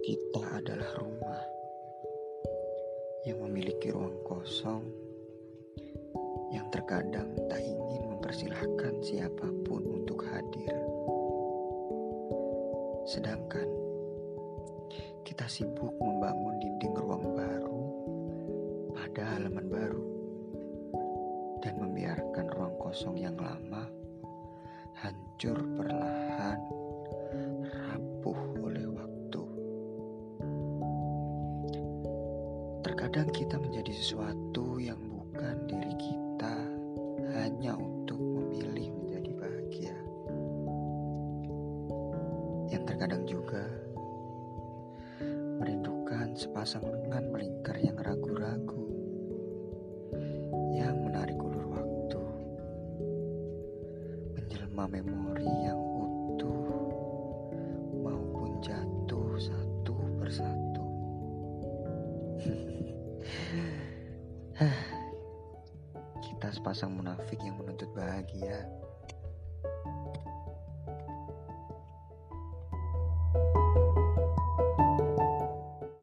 sebuah rumah yang memiliki ruang kosong yang terkadang tak ingin mempersilahkan siapa pun untuk hadir. Sedangkan kita sibuk membangun dinding ruang baru pada halaman baru dan membiarkan ruang kosong yang lama hancur perlahan Terkadang kita menjadi sesuatu yang bukan diri kita hanya untuk memilih menjadi bahagia. Yang terkadang juga merindukan sepasang lengan melingkar yang ragu-ragu yang menarik ulur waktu menjelma memori yang utuh kita sepasang munafik yang menuntut bahagia